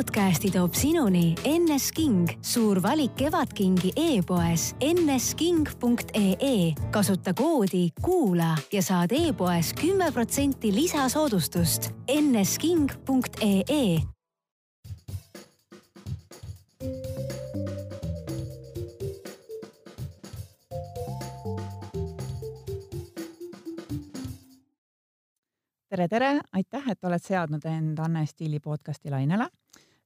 podcasti toob sinuni NS King, suur valik kevadkingi e-poes nsking.ee. kasuta koodi kuula ja saad e-poes kümme protsenti lisasoodustust. nsking.ee tere, tere, aitäh, et oled seadnud end Anne Stiili podcasti lainele.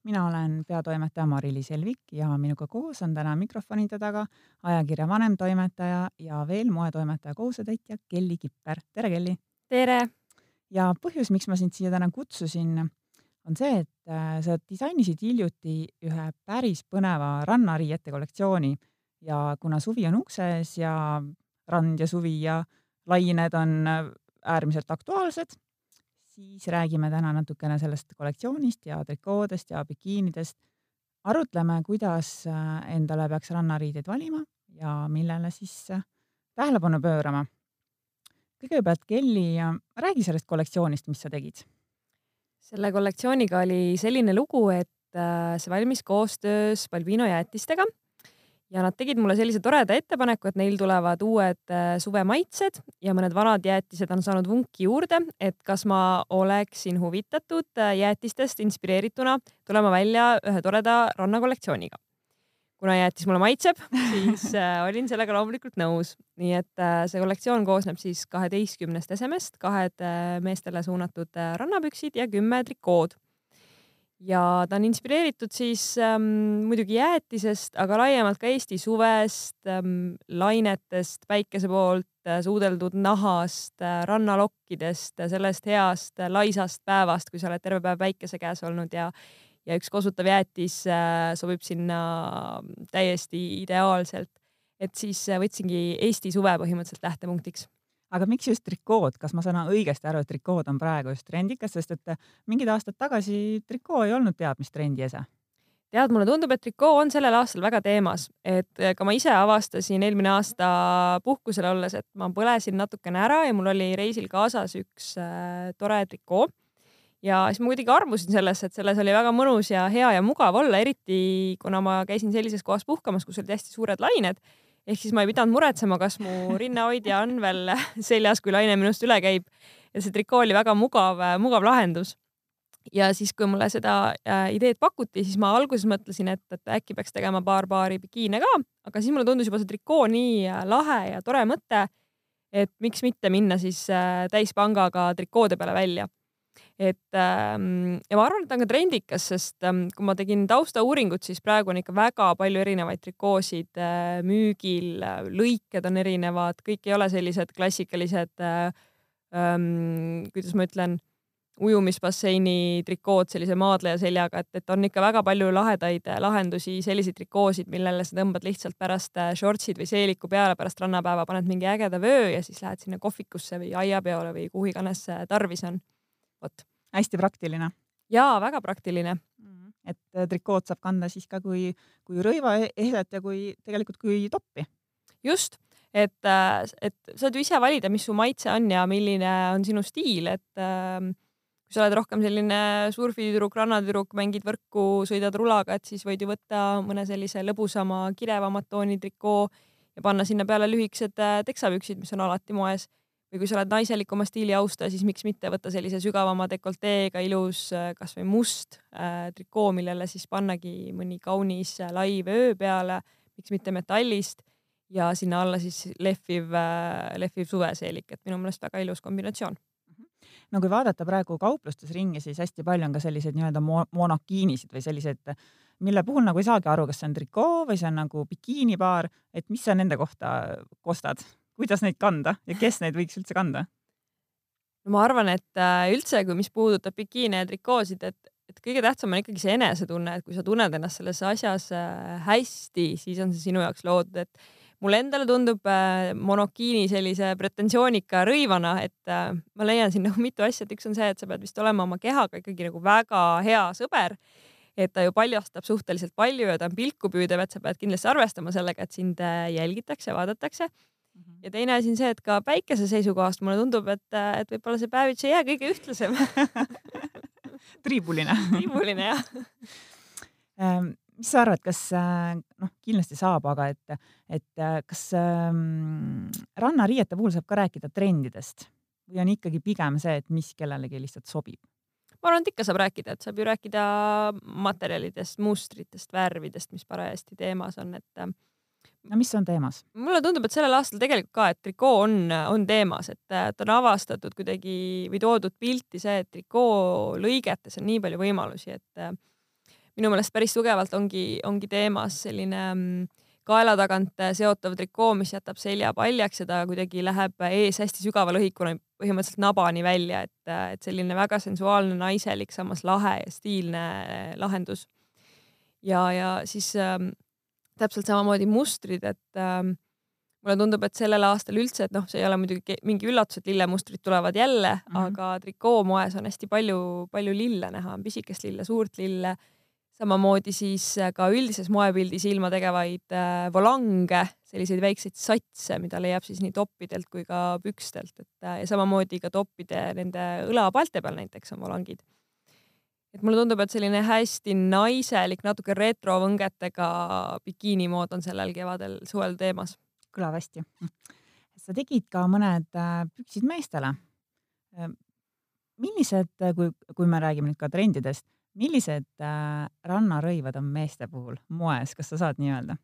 Mina olen peatoimetaja Mari-Liis Elvik ja minuga koos on täna mikrofonide taga ajakirja vanemtoimetaja ja veel moetoimetaja kohusetäitja Kelly Kipper. tere, Kelly. tere. ja põhjus, miks ma sind siia täna kutsusin, on see, et äh, sa disainisid hiljuti ühe päris põneva rannariiete kollektsiooni ja kuna suvi on ukses ja rand ja suvi ja lained on äh, äärmiselt aktuaalsed, siis räägime täna natukene sellest kollektsioonist ja trikoodest ja bikiinidest. arutleme, kuidas äh, endale peaks rannariideid valima ja millele siis äh, tähelepanu pöörama. kõigepealt, Kelly, äh, räägi sellest kollektsioonist, mis sa tegid. selle kollektsiooniga oli selline lugu, et see valmis koostöös Balbino jäätistega ja nad tegid mulle sellise toreda ettepaneku, et neil tulevad uued äh, suvemaitsed ja mõned vanad jäätised on saanud vunki juurde, et kas ma oleksin huvitatud äh, jäätistest inspireerituna tulema välja ühe toreda rannakollektsiooniga. kuna jäätis mulle maitseb, siis äh, olin sellega loomulikult nõus, nii et see kollektsioon koosneb siis kaheteistkümnest esemest, kahed meestele suunatud rannapüksid ja kümme trikood ja ta on inspireeritud siis ähm, muidugi jäätisest, aga laiemalt ka Eesti suvest ähm,, lainetest, päikese poolt äh, suudeldud nahast äh,, rannalokkidest äh,, sellest heast äh, laisast päevast, kui sa oled terve päev päikese käes olnud ja ja üks kosutav jäätis äh, sobib sinna täiesti ideaalselt. et siis äh, võtsingi Eesti suve põhimõtteliselt lähtepunktiks aga miks just trikood, kas ma saan õigesti aru, et trikood on praegu just trendikas, sest et mingid aastad tagasi trikoo ei olnud teab mis trendi ese? tead, mulle tundub, et trikoo on sellel aastal väga teemas, et ka ma ise avastasin eelmine aasta puhkusel olles, et ma põlesin natukene ära ja mul oli reisil kaasas üks äh, tore trikoo. ja siis ma kuidagi armusin sellesse, et selles oli väga mõnus ja hea ja mugav olla, eriti kuna ma käisin sellises kohas puhkamas, kus olid hästi suured lained ehk siis ma ei pidanud muretsema, kas mu rinnahoidja on veel seljas, kui laine minust üle käib. ja see trikoo oli väga mugav, mugav lahendus. ja siis, kui mulle seda äh, ideed pakuti, siis ma alguses mõtlesin, et, et äkki peaks tegema paar paari bikiine ka, aga siis mulle tundus juba see trikoo nii äh, lahe ja tore mõte, et miks mitte minna siis äh, täispangaga trikoode peale välja et ähm, ja ma arvan, et ta on ka trendikas, sest ähm, kui ma tegin taustauuringut, siis praegu on ikka väga palju erinevaid trikoosid äh, müügil, lõiked on erinevad, kõik ei ole sellised klassikalised äh,, ähm, kuidas ma ütlen, ujumisbasseini trikood sellise maadleja seljaga, et, et on ikka väga palju lahedaid äh, lahendusi, selliseid trikoosid, millele sa tõmbad lihtsalt pärast äh, shortsid või seeliku peale pärast rannapäeva, paned mingi ägeda vöö ja siis lähed sinna kohvikusse või aiapeole või kuhu iganes tarvis on vot. hästi praktiline. jaa, väga praktiline. -hmm. et äh, trikood saab kanda siis ka kui, kui rõivaeset ja kui tegelikult kui toppi. just, et, äh, et saad ju ise valida, mis su maitse on ja milline on sinu stiil, et äh, kui sa oled rohkem selline surfitüdruk, rannatüdruk, mängid võrku, sõidad rulaga, et siis võid ju võtta mõne sellise lõbusama, kirevamat tooni trikoo ja panna sinna peale lühikesed äh, teksapüksid, mis on alati moes või kui sa oled naiselikuma stiili austaja, siis miks mitte võtta sellise sügavama dekolteega ilus äh, kasvõi must äh, trikoo, millele siis pannagi mõni kaunis äh, lai vöö peale, miks mitte metallist ja sinna alla siis lehviv äh,, lehviv suveseelik, et minu meelest väga ilus kombinatsioon no kui vaadata praegu kauplustes ringi, siis hästi palju on ka selliseid nii-öelda monokiinisid või selliseid, mille puhul nagu ei saagi aru, kas see on trikoo või see on nagu bikiinipaar, et mis sa nende kohta kostad? Kuidas neid kanda ja kes neid võiks üldse kanda? no ma arvan, et äh, üldse, kui mis puudutab bikiine ja trikoosid, et, et kõige tähtsam on ikkagi see enesetunne, et kui sa tunned ennast selles asjas äh, hästi, siis on see sinu jaoks loodud, et mulle endale tundub äh, monokiini sellise pretensioonika rõivana, et ma leian siin nagu mitu asja, et üks on see, et sa pead vist olema oma kehaga ikkagi nagu väga hea sõber et ta ju paljastab suhteliselt palju ja ta on pilku püüdev, et sa pead kindlasti arvestama sellega, et sind jälgitakse, vaadatakse. Ja teine asi on see, et ka päikese seisukohast mulle tundub, et, et võib-olla see päevits ei jää kõige ühtlasem. Triibuline. Triibuline jah. Ähm, mis sa arvad, kas noh, kindlasti saab, aga et, et kas ähm, rannariiete puhul saab ka rääkida trendidest? Või on ikkagi pigem see, et mis kellelegi lihtsalt sobib? ma arvan, et ikka saab rääkida, et saab ju rääkida materjalidest, mustritest, värvidist, mis parajasti teemas on, et äh, no mis on teemas? mulle tundub, et sellel aastal tegelikult ka, et trikoo on, on teemas, et, et on avastatud kuidagi või toodud pilti see, et trikoo lõigetes on nii palju võimalusi, et äh, minu meelest päris tugevalt ongi, ongi teemas selline mm, kaela tagant seotav trikoo, mis jätab selja paljaks ja ta kuidagi läheb ees hästi sügava lõhikuna põhimõtteliselt nabani välja, et, et selline väga sensuaalne, naiselik, samas lahe ja stiilne lahendus. ja, ja siis ähm, täpselt samamoodi mustrid, et ähm, mulle tundub, et sellel aastal üldse, et noh, see ei ole muidugi mingi üllatus, et lillemustrid tulevad jälle mm, -hmm. aga trikoomoes on hästi palju, palju lille näha, on pisikest lille, suurt lille samamoodi siis äh, ka üldises moepildis ilma tegevaid äh, volange, selliseid väikseid satse, mida leiab siis nii toppidelt kui ka pükstelt, et äh, ja samamoodi ka toppide nende õlapaelte peal näiteks on volangid. Et mulle tundub, et selline hästi naiselik, natuke retrovõngetega bikiinimood on sellel kevadel, suvel teemas. kõlab hästi. sa tegid ka mõned püksid meestele. millised, kui, kui me räägime nüüd ka trendidest millised äh, rannarõivad on meeste puhul moes, kas sa saad nii öelda?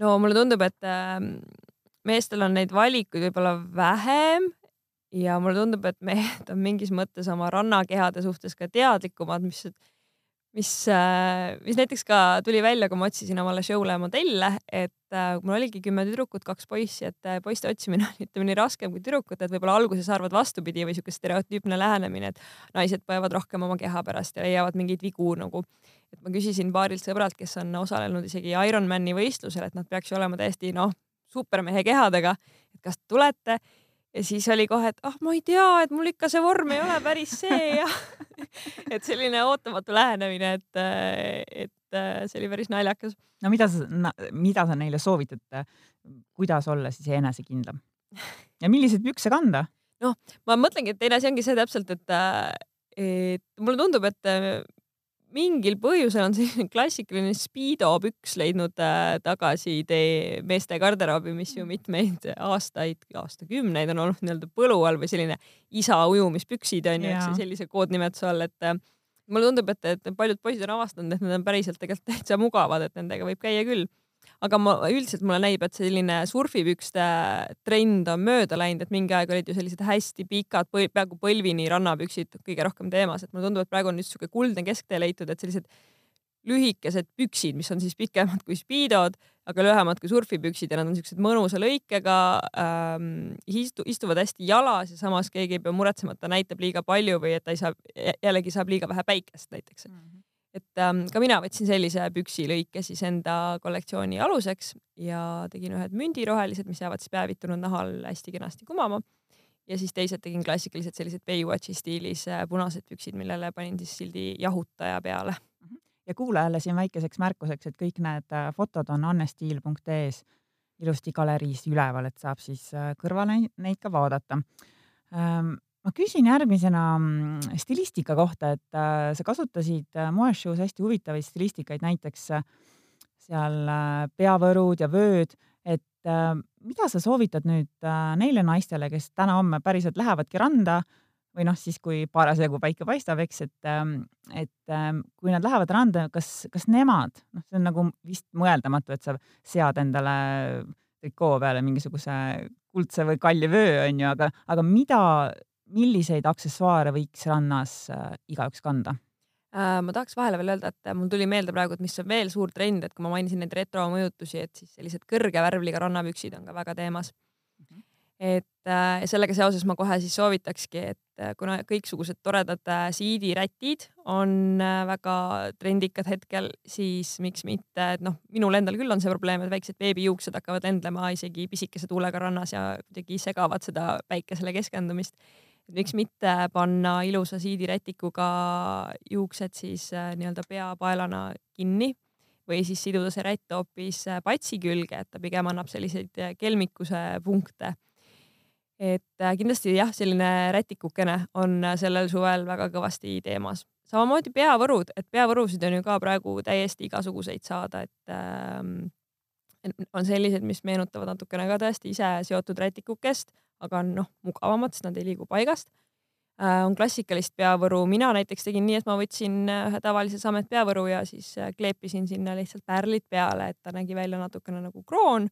no mulle tundub, et äh, meestel on neid valikuid võib-olla vähem ja mulle tundub, et mehed on mingis mõttes oma rannakehade suhtes ka teadlikumad, mis mis, äh, mis näiteks ka tuli välja, kui ma otsisin omale show'le modelle, et äh, mul oligi kümme tüdrukut, kaks poissi, et äh, poiste otsimine on ütleme nii raskem kui tüdrukute, et võib-olla alguses arvad vastupidi või siuke stereotüüpne lähenemine, et naised põevad rohkem oma keha pärast ja leiavad mingeid vigu nagu. et ma küsisin paarilt sõbralt, kes on osalenud isegi Ironmani võistlusel, et nad peaks ju olema täiesti noh, supermehe kehadega, et kas tulete ja siis oli kohe, et ah ma ei tea, et mul ikka see vorm ei ole päris see ja et selline ootamatu lähenemine, et, et see oli päris naljakas. no mida sa, mida sa neile soovitad, kuidas olla siis enesekindlam ja milliseid pükse kanda? noh, ma mõtlengi, et teine asi ongi see täpselt, et, et mulle tundub, et mingil põhjusel on selline klassikaline Speedo püks leidnud äh, tagasitee meeste garderoobi, mis ju mitmeid aastaid, aastakümneid on olnud nii-öelda põlu all või selline isa ujumispüksid on ju, eks ju, sellise koodnimetuse all, et äh, mulle tundub, et, et paljud poisid on avastanud, et need on päriselt tegelikult täitsa mugavad, et nendega võib käia küll aga ma üldiselt mulle näib, et selline surfipükste trend on mööda läinud, et mingi aeg olid ju sellised hästi pikad, peaaegu põlvini rannapüksid kõige rohkem teemas, et mulle tundub, et praegu on nüüd niisugune kuldne kesktee leitud, et sellised lühikesed püksid, mis on siis pikemad kui spiidod, aga lühemad kui surfipüksid ja nad on siuksed mõnusa lõikega ähm,, istu, istuvad hästi jalas ja samas keegi ei pea muretsema, et ta näitab liiga palju või et ta ei saa, jällegi saab liiga vähe päikest näiteks mm. -hmm et ähm, ka mina võtsin sellise püksilõike siis enda kollektsiooni aluseks ja tegin ühed mündirohelised, mis jäävad siis päevitunud nahal hästi kenasti kumama. ja siis teised tegin klassikalised sellised Baywatchi stiilis äh, punased püksid, millele panin siis sildi jahutaja peale. Mhm. ja kuulajale siin väikeseks märkuseks, et kõik need äh, fotod on annestiil.ee-s ilusti galeriis üleval, et saab siis äh, kõrvale neid ka vaadata ähm, ma küsin järgmisena mm, stilistika kohta, et äh, sa kasutasid äh, moeshow's hästi huvitavaid stilistikaid, näiteks äh, seal peavõrud ja vööd, et mida sa soovitad nüüd neile naistele, kes täna-homme päriselt lähevadki randa või noh, siis kui parasjagu päike paistab, eks, et, ähm, et ähm, kui nad lähevad randa, kas, kas nemad, noh, see on nagu vist mõeldamatu, et sa sead endale trikoo peale mingisuguse kuldse või kalli vöö, onju, aga, aga mida milliseid aksessuaare võiks rannas äh, igaüks kanda? Äh, ma tahaks vahele veel öelda, et mul tuli meelde praegu, et mis on veel suur trend, et kui ma mainisin neid retromõjutusi, et siis sellised kõrge värvliga rannapüksid on ka väga teemas mm. -hmm. et äh, sellega seoses ma kohe siis soovitakski, et äh, kuna kõiksugused toredad äh, siidirätid on äh, väga trendikad hetkel, siis miks mitte, et noh, minul endal küll on see probleem, et väiksed beebijuuksed hakkavad lendlema isegi pisikese tuulega rannas ja kuidagi segavad seda päikesele keskendumist et miks mitte panna ilusa siidirätikuga juuksed siis äh, nii-öelda peapaelana kinni või siis siduda see rätt hoopis äh, patsi külge, et ta pigem annab selliseid äh, kelmikuse punkte. et kindlasti jah, selline rätikukene on sellel suvel väga kõvasti teemas. samamoodi peavõrud, et peavõrusid on ju ka praegu täiesti igasuguseid saada, et ähm, on sellised, mis meenutavad natukene ka tõesti ise seotud rätikukest, aga on noh, mugavamad, sest nad ei liigu paigast äh,. on klassikalist peavõru, mina näiteks tegin nii, et ma võtsin äh, ühe tavalise Samet peavõru ja siis äh, kleepisin sinna lihtsalt pärlid peale, et ta nägi välja natukene nagu kroon.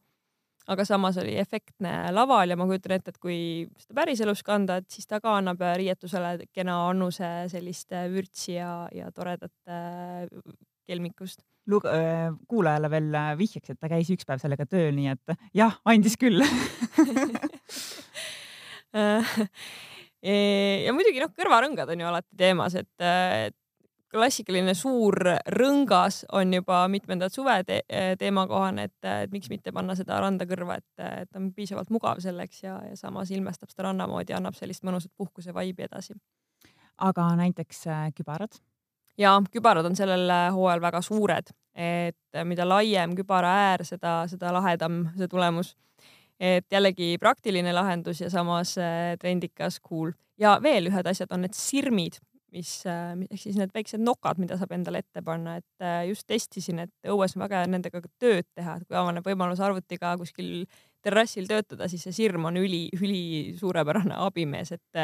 aga samas oli efektne laval ja ma kujutan ette, et kui seda päriselus kanda, et siis ta ka annab äh, riietusele kena annuse sellist vürtsi ja, ja toredat kelmikust lug-, kuulajale veel vihjeks, et ta käis üks päev sellega tööl, nii et jah, andis küll ja muidugi noh, kõrvarõngad on ju alati teemas, et klassikaline suur rõngas on juba mitmendat suve te teemakohane, et, et miks mitte panna seda randa kõrva, et, et on piisavalt mugav selleks ja, ja samas ilmestab seda ranna moodi, annab sellist mõnusat puhkuse vaibi edasi. aga näiteks äh, kübarad? Ja kübarad on sellel hooajal väga suured, et mida laiem kübara äär, seda, seda lahedam see tulemus. Et jällegi praktiline lahendus ja samas äh, trendikas, cool. ja veel ühed asjad on need sirmid, mis äh, ehk siis need väiksed nokad, mida saab endale ette panna, et äh, just testisin, et õues on väga hea nendega tööd teha, et kui avaneb võimalus arvutiga kuskil terrassil töötada, siis see sirm on üli, üli suurepärane abimees, et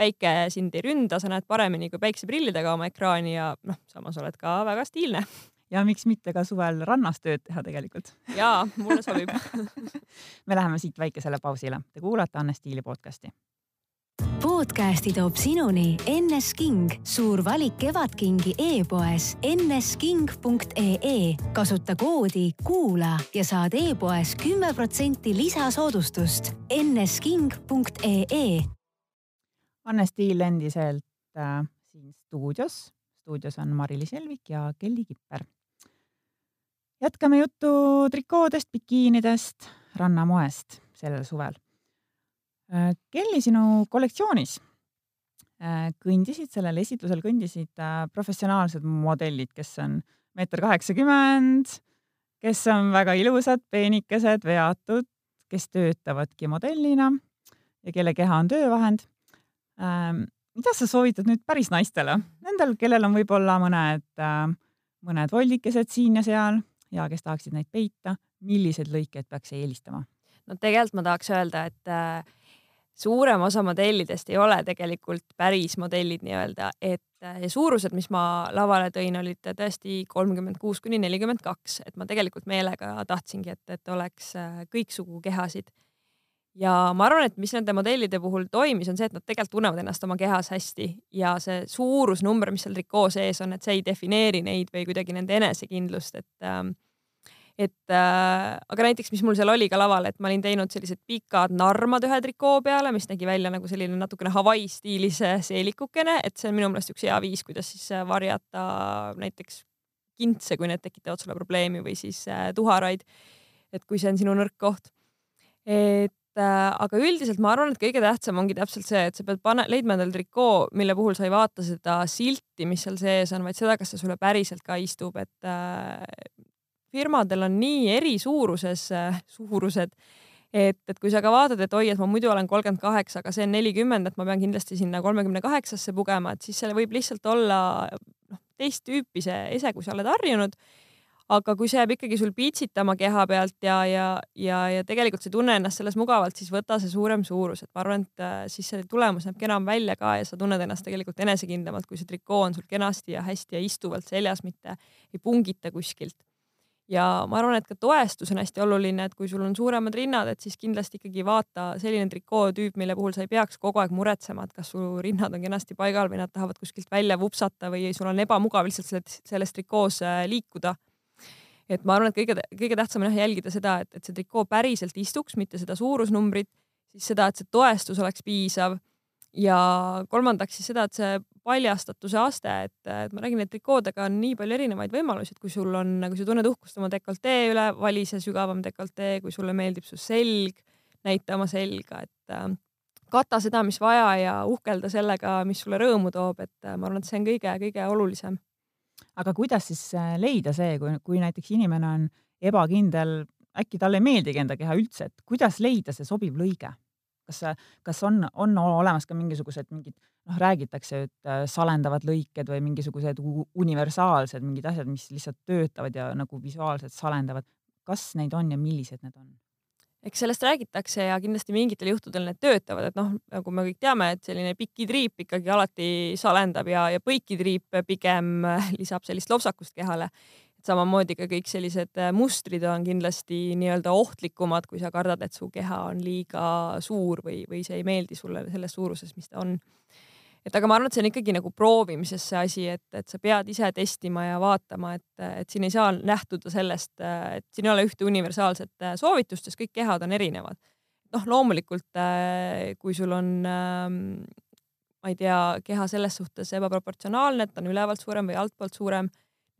päike sind ei ründa, sa näed paremini kui päikseprillidega oma ekraani ja noh, samas oled ka väga stiilne ja miks mitte ka suvel rannas tööd teha tegelikult. jaa, mulle sobib me läheme siit väikesele pausile. Te kuulate Anne Stiili podcasti. podcasti toob sinuni NS King, suur valik kevadkingi e-poes nsking.ee. kasuta koodi kuula ja saad e-poes kümme protsenti lisasoodustust. nsking.ee. Anne Stiil endiselt äh, siin stuudios stuudios on Mari-Liis Helvik ja Kelly Kipper jätkame juttu trikoodest, bikiinidest, rannamoest sellel suvel. Äh, Kelly, sinu kollektsioonis äh, kõndisid, sellel esitlusel kõndisid äh, professionaalsed modellid, kes on meeter kaheksakümmend, kes on väga ilusad, peenikesed, veatud, kes töötavadki modellina ja kelle keha on töövahend. Ähm, mida sa soovitad nüüd päris naistele, nendel, kellel on võib-olla mõned, mõned voldikesed siin ja seal ja kes tahaksid neid peita, milliseid lõikeid peaks eelistama? no tegelikult ma tahaks öelda, et äh, suurem osa modellidest ei ole tegelikult päris modellid nii-öelda, et äh, suurused, mis ma lavale tõin, olid tõesti kolmkümmend kuus kuni nelikümmend kaks, et ma tegelikult meelega tahtsingi, et, et oleks äh, kõiksugu kehasid ja ma arvan, et mis nende modellide puhul toimis, on see, et nad tegelikult tunnevad ennast oma kehas hästi ja see suurusnumber, mis seal trikoo sees on, et see ei defineeri neid või kuidagi nende enesekindlust, et ähm, et äh, aga näiteks, mis mul seal oli ka laval, et ma olin teinud sellised pikad narmad ühe trikoo peale, mis nägi välja nagu selline natukene Hawaii stiilis seelikukene, et see on minu meelest üks hea viis, kuidas siis äh, varjata näiteks kintse, kui need tekitavad sulle probleemi või siis äh, tuharaid. et kui see on sinu nõrk koht. et aga üldiselt ma arvan, et kõige tähtsam ongi täpselt see, et sa pead pane, leidma endale trikoo, mille puhul sa ei vaata seda silti, mis seal sees on, vaid seda, kas see sulle päriselt ka istub, et äh, firmadel on nii eri suuruses äh,, suurused, et, et kui sa ka vaatad, et oi, et ma muidu olen kolmkümmend kaheksa, aga see on nelikümmend, et ma pean kindlasti sinna kolmekümne kaheksasse pugema, et siis seal võib lihtsalt olla noh, teist tüüpi see ese, kui sa oled harjunud aga kui see jääb ikkagi sul piitsitama keha pealt ja, ja, ja, ja tegelikult sa ei tunne ennast selles mugavalt, siis võta see suurem suurus, et ma arvan, et äh, siis see tulemus näeb kenam välja ka ja sa tunned ennast tegelikult enesekindlamalt, kui see trikoo on sul kenasti ja hästi ja istuvalt seljas, mitte ei pungita kuskilt. ja ma arvan, et ka toestus on hästi oluline, et kui sul on suuremad rinnad, et siis kindlasti ikkagi vaata selline trikootüüp, mille puhul sa ei peaks kogu aeg muretsema, et kas su rinnad on kenasti paigal või nad tahavad kuskilt välja vupsata või sul on ebamugav lihtsalt selles, selles trikoos äh, liikuda et ma arvan, et kõige, kõige tähtsam on jah jälgida seda, et, et see trikoo päriselt istuks, mitte seda suurusnumbrit, siis seda, et see toestus oleks piisav. Ja kolmandaks siis seda, et see paljastatuse aste, et, et ma räägin, et trikoodega on nii palju erinevaid võimalusi, et kui sul on, kui sa tunned uhkust oma dekoltee üle, vali see sügavam dekoltee, kui sulle meeldib su selg, näita oma selga, et äh, kata seda, mis vaja ja uhkelda sellega, mis sulle rõõmu toob, et äh, ma arvan, et see on kõige-kõige olulisem aga kuidas siis äh, leida see, kui, kui näiteks inimene on ebakindel, äkki talle ei meeldigi enda keha üldse, et kuidas leida see sobiv lõige? kas, kas on, on olemas ka mingisugused mingid noh, räägitakse, et äh, salendavad lõiked või mingisugused universaalsed mingid asjad, mis lihtsalt töötavad ja nagu visuaalselt salendavad. kas neid on ja millised need on? Eks sellest räägitakse ja kindlasti mingitel juhtudel need töötavad, et noh, nagu me kõik teame, et selline pikitriip ikkagi alati salendab ja, ja põikitriip pigem lisab sellist lopsakust kehale. samamoodi ka kõik sellised äh, mustrid on kindlasti nii-öelda ohtlikumad, kui sa kardad, et su keha on liiga suur või, või see ei meeldi sulle selles suuruses, mis ta on et aga ma arvan, et see on ikkagi nagu proovimises see asi, et, et sa pead ise testima ja vaatama, et, et siin ei saa lähtuda sellest, et siin ei ole ühte universaalset äh, soovitust, sest kõik kehad on erinevad. noh, loomulikult äh, kui sul on ähm, ma ei tea, keha selles suhtes ebaproportsionaalne, et ta on ülevalt suurem või altpoolt suurem,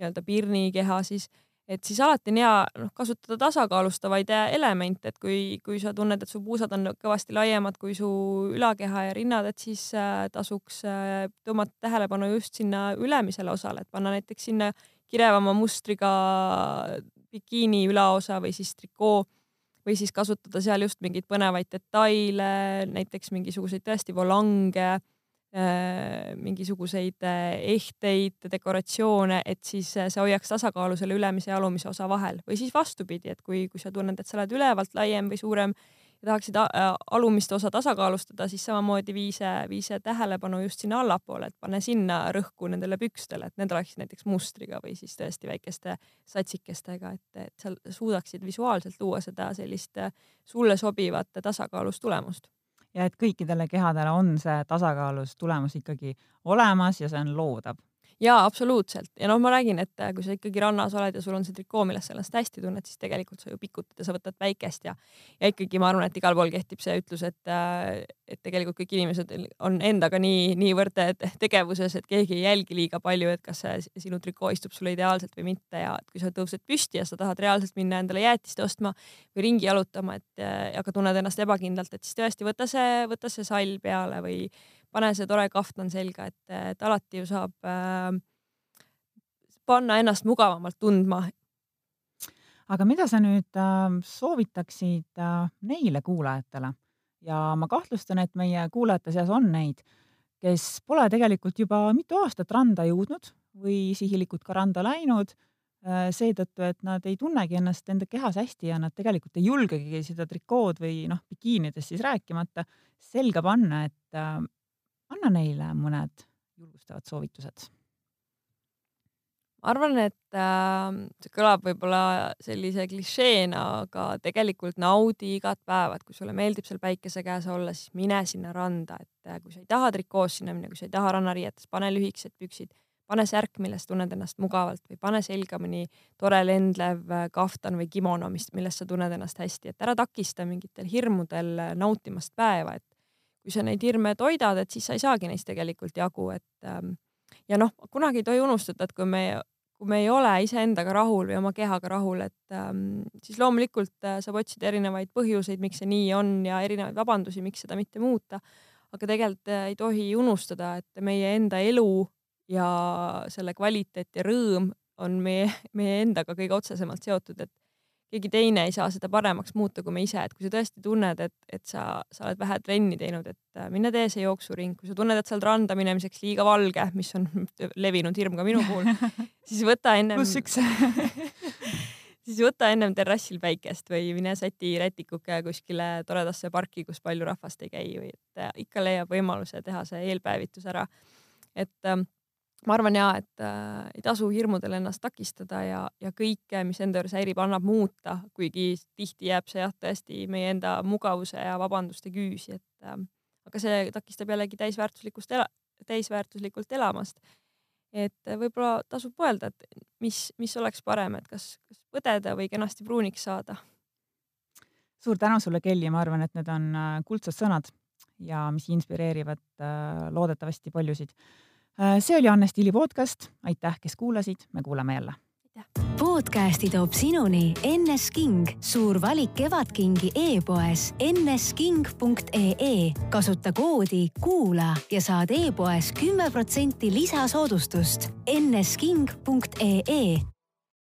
nii-öelda pirnikeha, siis et siis alati on hea noh, kasutada tasakaalustavaid elemente, et kui, kui sa tunned, et su puusad on kõvasti laiemad kui su ülakeha ja rinnad, et siis äh, tasuks äh, tõmmata tähelepanu just sinna ülemisele osale, et panna näiteks sinna kirevama mustriga bikiini ülaosa või siis trikoo või siis kasutada seal just mingeid põnevaid detaile, näiteks mingisuguseid tõesti volange mingisuguseid äh, ehteid, dekoratsioone, et siis äh, see hoiaks tasakaalu selle ülemise ja alumise osa vahel. Või siis vastupidi, et kui, kui sa tunned, et sa oled ülevalt laiem või suurem ja tahaksid alumist osa tasakaalustada, siis samamoodi vii see, vii see tähelepanu just sinna allapoole, et pane sinna rõhku nendele pükstele, et need oleksid näiteks mustriga või siis tõesti väikeste satsikestega, et, et sa suudaksid visuaalselt luua seda sellist sulle sobivat tasakaalus tulemust ja et kõikidele kehadele on see tasakaalus tulemus ikkagi olemas ja see on loodav jaa, absoluutselt. Ja noh, ma räägin, et äh, kui sa ikkagi rannas oled ja sul on see trikoo, milles sa ennast hästi tunned, siis tegelikult sa ju pikutad ja sa võtad päikest ja ja ikkagi ma arvan, et igal pool kehtib see ütlus, et äh, et tegelikult kõik inimesed on endaga nii, niivõrd tegevuses, et keegi ei jälgi liiga palju, et kas see sinu trikoo istub sulle ideaalselt või mitte ja kui sa tõused püsti ja sa tahad reaalselt minna endale jäätist ostma või ringi jalutama, et äh, aga tunned ennast ebakindlalt, et siis tõesti võta see, võta see sall peale või pane see tore kaftan selga, et, et alati ju saab äh, panna ennast mugavamalt tundma. aga mida sa nüüd äh, soovitaksid äh, neile kuulajatele ja ma kahtlustan, et meie kuulajate seas on neid, kes pole tegelikult juba mitu aastat randa jõudnud või sihilikult ka randa läinud äh, seetõttu, et nad ei tunnegi ennast enda kehas hästi ja nad tegelikult ei julgegi seda trikood või noh, bikiinidest siis rääkimata selga panna, et äh, anna neile mõned julgustavad soovitused. ma arvan, et äh, see kõlab võib-olla sellise klišeena, aga tegelikult naudi igat päeva, et kui sulle meeldib seal päikese käes olla, siis mine sinna randa, et äh, kui sa ei taha trikoos sinna minna, kui sa ei taha rannariietes, pane lühikesed püksid, pane särk, milles tunned ennast mugavalt või pane selga mõni tore lendlev äh, kaftan või kimono, mis, milles sa tunned ennast hästi, et ära takista mingitel hirmudel äh, nautimast päeva, et kui sa neid hirme toidad, et siis sa ei saagi neist tegelikult jagu, et ähm, ja noh, kunagi ei tohi unustada, et kui me, kui me ei ole iseendaga rahul või oma kehaga rahul, et ähm, siis loomulikult äh, saab otsida erinevaid põhjuseid, miks see nii on ja erinevaid vabandusi, miks seda mitte muuta. aga tegelikult äh, ei tohi unustada, et meie enda elu ja selle kvaliteet ja rõõm on meie, meie endaga kõige otsesemalt seotud, et keegi teine ei saa seda paremaks muuta kui me ise, et kui sa tõesti tunned, et, et sa, sa oled vähe trenni teinud, et äh, mine tee see jooksuring, kui sa tunned, et sa oled randa minemiseks liiga valge, mis on levinud hirm ka minu puhul, siis võta ennem. pluss üks siis võta ennem terrassil päikest või mine säti rätikuke kuskile toredasse parki, kus palju rahvast ei käi või et äh, ikka leiab võimaluse teha see eelpäevitus ära. et ähm, ma arvan ja, et äh, ei tasu hirmudel ennast takistada ja, ja kõike, mis enda juures häirib, annab muuta, kuigi tihti jääb see jah, tõesti meie enda mugavuse ja vabanduste küüsi, et äh, aga see takistab jällegi täisväärtuslikust ela, täisväärtuslikult elamast. et äh, võib-olla tasub mõelda, et mis, mis oleks parem, et kas, kas põdeda või kenasti pruuniks saada. suur tänu sulle, Kelly, ma arvan, et need on äh, kuldsed sõnad ja mis inspireerivad äh, loodetavasti paljusid see oli Anne Stiili podcast, aitäh, kes kuulasid, me kuuleme jälle. podcasti toob sinuni NS King, suur valik Kevadkingi e-poes nsking.ee. kasuta koodi kuula ja saad e-poes kümme protsenti lisasoodustust. Nsking.ee